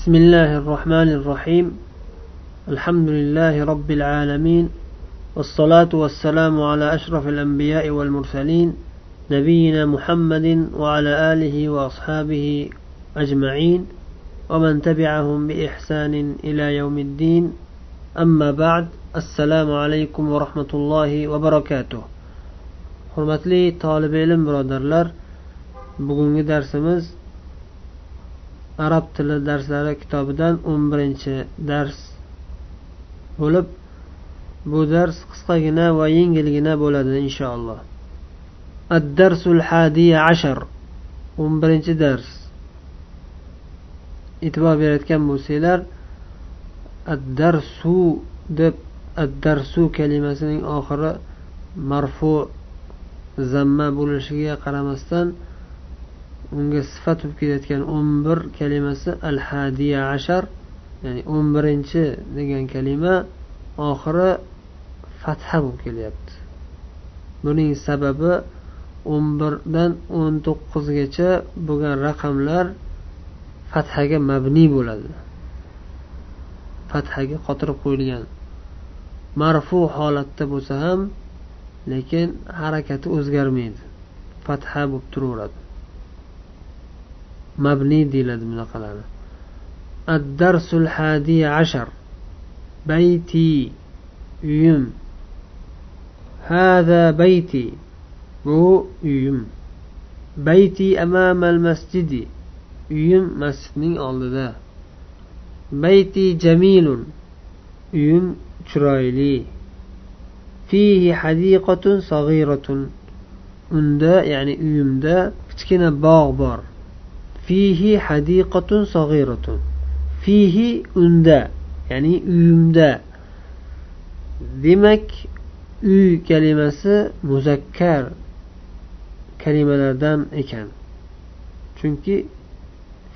بسم الله الرحمن الرحيم. الحمد لله رب العالمين والصلاة والسلام على أشرف الأنبياء والمرسلين نبينا محمد وعلى آله وأصحابه أجمعين ومن تبعهم بإحسان إلى يوم الدين. أما بعد السلام عليكم ورحمة الله وبركاته. Hurmatli tolib ilm birodarlar bugungi darsimiz arab tili darslari kitobidan o'n birinchi dars bo'lib bu dars qisqagina va yengilgina bo'ladi inshaalloh. Ad-darsul hadiya ashar o'n birinchi dars. E'tibor berayotgan bo'lsanglar ad-darsu deb ad-darsu kalimasining oxiri marfu zamma bo'lishiga qaramasdan unga sifat bo'lib kelayotgan o'n bir kalimasi al hadiya ashar ya'ni o'n birinchi degan kalima oxiri fatha bo'lib kelyapti. Buning sababi o'n birdan o'n to'qqizgacha bo'lgan raqamlar fathaga mabniy bo'ladi. Fathaga qotirib qo'yilgan. Marfu holatda bo'lsa ham lekin harakati o'zgarmaydi. Fatha bo'lib turaveradi. Mabni deyiladi bunaqalarni ad-darsul hadi ashar. Bayti uyim hada bayti. Bu uyim bayti amamal masjidi uyim masjidning oldida. Bayti jamilun. Uyim chiroyli. Fihi hadiqatun sag'iratun unda ya'ni uyimda kichkina bog' bor. Fihi hadiqatun sag'iratun fihi unda ya'ni uyimda demak uy kalimasi muzakkar kalimalardan ekan. Chunki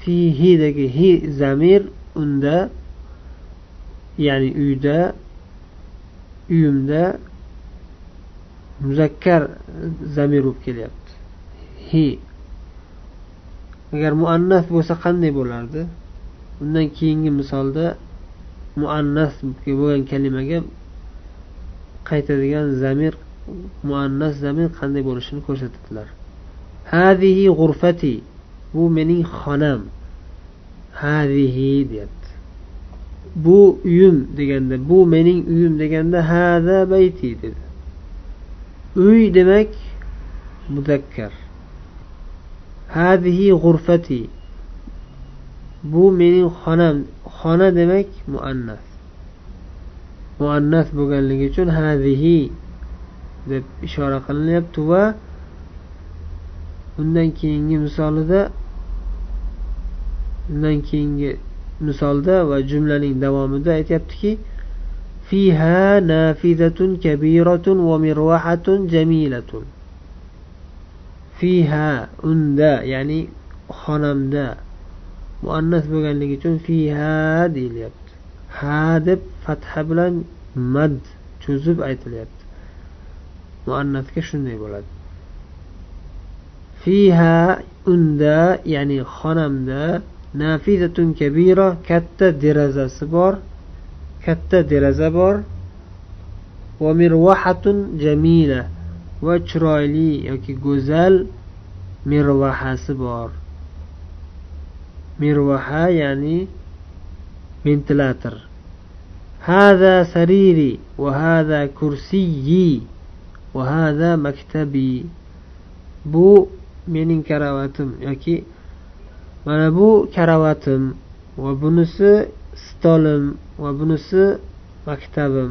fihidagi hi zamir unda ya'ni uyda uyimda muzakkar zamir bo'lib kelyapti. Hi. Agar muannas bo'lsa qanday bo'lardi? Undan keyingi misolda muannas bo'lgan kalimaga qaytadigan zamir muannas zamir qanday bo'lishini ko'rsatadilar. Hadihi g'urfati bu mening xonam. Hadihi deyapti. Bu uyim deganda bu mening uyim deganda hada bayti dedi. Uy demak muzakkar hadihi g'urfati. Bu mening xonam. Xona demak muannas. Muannas bo'lganligi uchun hadihi deb ishora qilinyapti va undan keyingi misolida undan keyingi misolda va jumlaning davomida aytyaptiki fiha nafizatun kabiratun va mirvahatun jamilatun. fiha unda ya'ni xonamda muannas bo'lganligi uchun fiha deyilyapti. Ha deb fatha bilan mad cho'zib aytilyapti. Muannasga shunday bo'ladi. Fiha unda ya'ni xonamda nafizatun kabira katta derazasi bor katta deraza bor. Va mirvahatun jamila. va chiroyli yoki go'zal mirvahasi bor. Mirvaha ya'ni ventilyator hada sariri va hada kursiyi va hada maktabi. Bu mening karavatim yoki mana bu karavatim va bunisi stolim va bunisi maktabim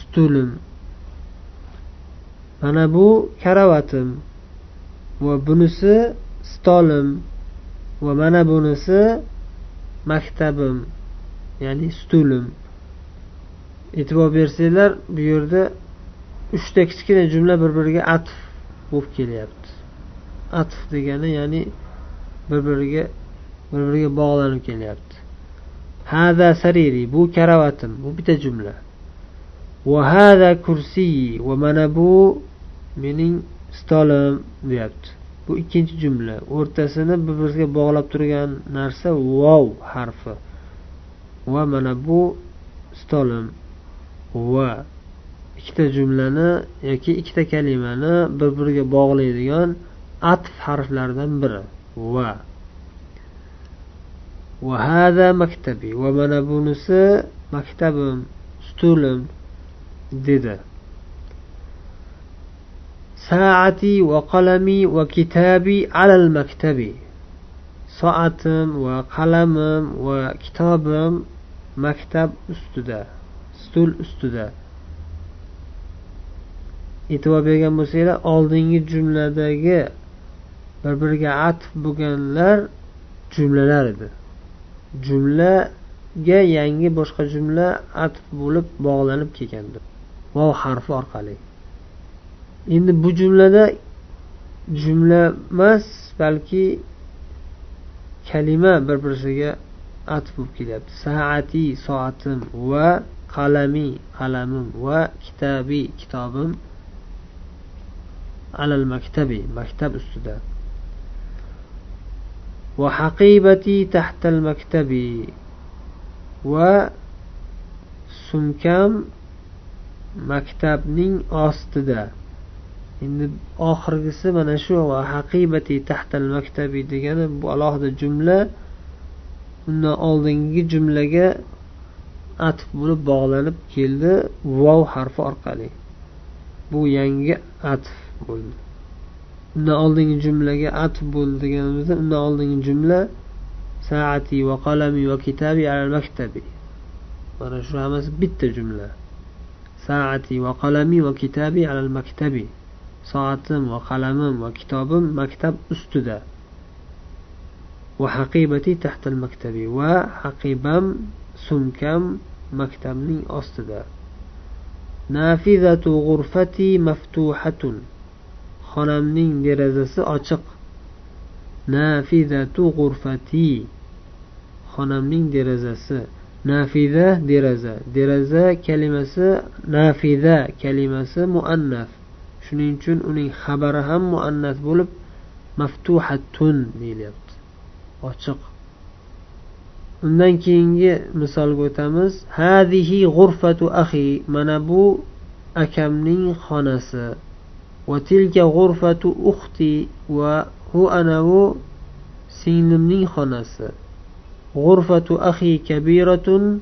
stulim. Mana bu karavatim. Va bunisi stolim. Va mana bunisi maktabim. Ya'ni stulim. E'tibor bersanglar bu yerda uchta kichkina jumla bir biriga atf bo'lib kelyapti. Atf degani ya'ni bir biriga bir biriga bog'lanib kelyapti. Hada sariri bu karavatim bu bitta jumla. Vahada hada va mana bu mening stolim deyapti. Bu ikkinchi jumla. O'rtasini bir biriga bog'lab turgan narsa vov harfi. Va mana bu stolim. Va ikkita jumlani yoki ikkita kalimani bir biriga bog'laydigan atf harflaridan biri. Va va hada maktabi va mana bunisi maktabim stulim dedi. Saati va qalami va kitabi alal maktabi. Soatim va qalamim va kitobim maktab ustida stul ustida. E'tibor bergan bo'lsanglar oldingi jumladagi bir biriga atf bo'lganlar jumlalar edi. Jumlaga yangi boshqa jumla atf bo'lib bog'lanib kelgandi. Vov harfi orqali. Endi bu jumlada jumla emas balki kalima bir birisiga atf bo'lib kelyapti. Saati soatim va qalami qalamim va kitabi kitobim alal maktabi maktab ustida. Va haqibati tahtal maktabi va sumkam maktabning ostida. Endi oxirgisi mana shu va haqibati tahtal maktabi degani bu alohida jumla. Undan oldingi jumlaga atf bo'lib bog'lanib keldi vov harfi orqali. Bu yangi atf bo'ldi. Undan oldingi jumlaga atf bo'ldi deganimizda undan oldingi jumla saati va qalami va kitabi al maktabi. Mana shu hammasi bitta jumla. Saati va qalami va kitabi al maktabi. Soatim va qalamim va kitobim maktab ustida. Va haqibati tahtal maktabi va haqibam sumkam maktabning ostida. Nafizatu g'urfati maftuhatun. Xonamning derazasi ochiq. Nafizatu g'urfati. Xonamning derazasi nafiza deraza. Deraza kalimasi nafiza kalimasi muannaf. Shuning uchun uning xabari ham muannaf bo'lib maftuhatun deyilyapti ochiq. Undan keyingi misolga o'tamiz. Hadihi g'urfatu ahi mana bu akamning xonasi. Va tilka g'urfatu uxti va hu anavu singlimning xonasi. غرفة أخي كبيرة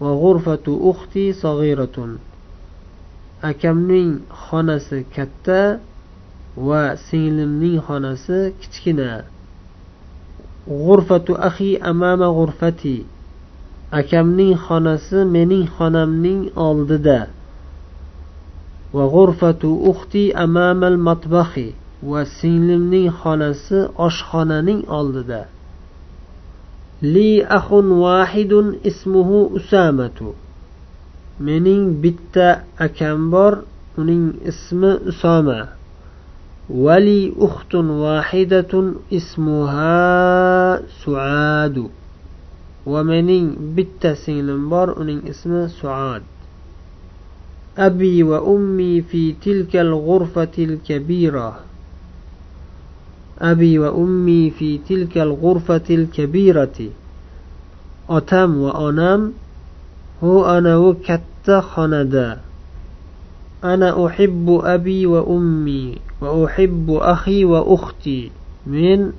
وغرفة أختي صغيرة sag'iratun akamning xonasi katta va singlimning xonasi kichkina. G'urfatu ahi amama g'urfati akamning xonasi mening xonamning oldida. Va g'urfatu uxti amamal matbahi va singlimning xonasi oshxonaning oldida. لي أخ واحد اسمه أسامة. منين بتا أكمبر؟ منين اسم أسامة. ولي أخت واحدة اسمها سعاد. ومنين بتا سينمبر؟ منين اسم سعاد. أبي وأمي في تلك الغرفة الكبيرة. أبي وأمي في تلك الغرفة الكبيرة أتم وأنام هو أنا وكت خندا أنا أحب أبي وأمي وأحب أخي وأختي من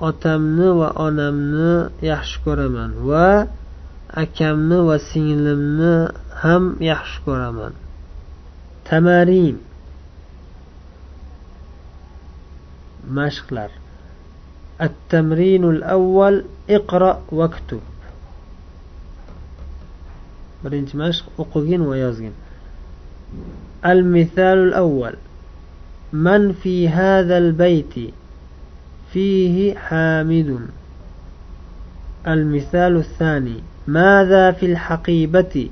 otamni va onamni yaxshi ko'raman va akamni va singlimni ham yaxshi ko'raman tamarin mashqlar التمرين الأول اقرأ واكتب. mashq o'qigin va yozgin المثال الأول. من في هذا البيت فيه حامد؟ المثال الثاني. ماذا في الحقيبة؟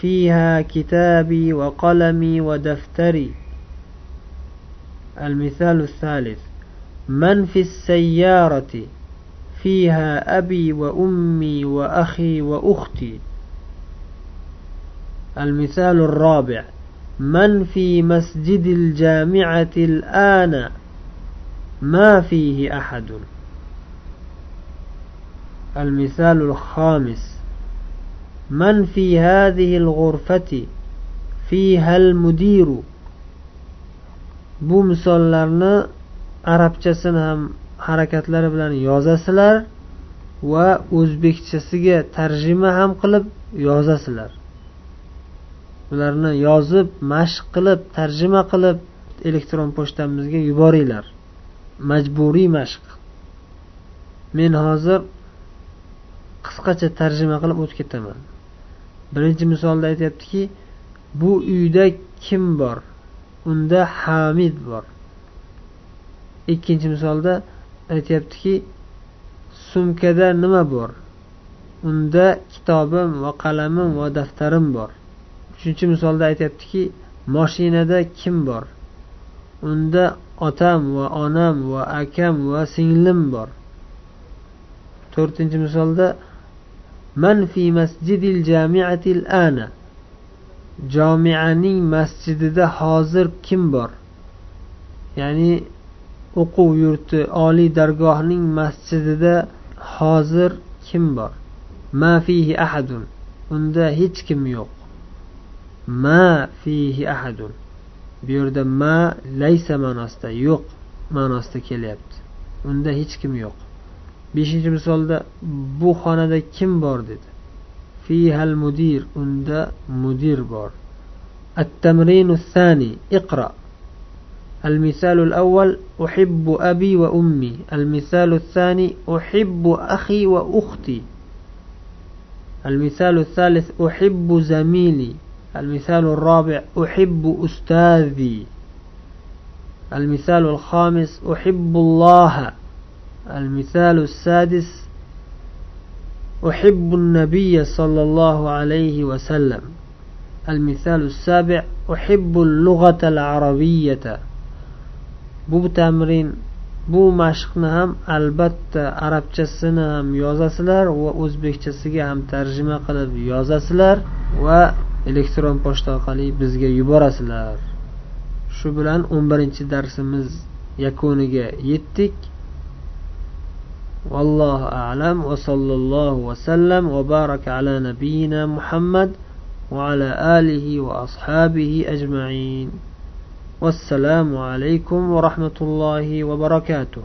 فيها كتابي وقلمي ودفتري. المثال الثالث من في السيارة فيها أبي وأمي وأخي وأختي. المثال الرابع من في مسجد الجامعة الآن؟ ما فيه أحد. المثال الخامس من في هذه الغرفة؟ فيها المدير. Bu misollarni arabchasini ham harakatlari bilan yozasizlar va o'zbekchasiga tarjima ham qilib yozasizlar ularni yozib mashq qilib tarjima qilib elektron pochtamizga yuboringlar. Majburiy mashq. Men hozir qisqacha tarjima qilib o'tib ketaman. Birinchi misolda aytyaptiki bu uyda kim bor? Unda hamid bor. Ikkinchi misolda aytyaptiki sumkada nima bor? Unda kitobim va qalamim va daftarim bor. Uchinchi misolda aytyaptiki moshinada kim bor? Unda otam va onam va akam va singlim bor. To'rtinchi misolda man fi masjidil jamiatil ana. Jomianing masjidida hozir kim bor? Ya'ni o'quv yurti oliy dargohning masjidida hozir kim bor? Ma fihi ahadun. Unda hech kim yo'q. Ma fihi ahadun. Bu yerda ma laysa ma'nosida yo'q ma'nosida kelyapti. Unda hech kim yo'q. Beshinchi misolda bu xonada kim bor dedi. Fihal mudir unda mudir bor التمرين الثاني اقرأ. المثال الأول أحب أبي وأمي. المثال الثاني أحب أخي وأختي. المثال الثالث أحب زميلي. المثال الرابع أحب أستاذي. المثال الخامس أحب الله. المثال السادس أحب النبي صلى الله عليه وسلم المثال السابع أحب اللغة العربية bu tamrin bu mashqni ham albatta arabchasini ham yozasizlar va o'zbekchasiga ham tarjima qilib yozasizlar va elektron pochta orqali bizga yuborasizlar shu bilan o'n birinchi darsimiz yakuniga yetdik والله أعلم وصلى الله وسلم وبارك على نبينا محمد وعلى آله وأصحابه أجمعين. والسلام عليكم ورحمة الله وبركاته.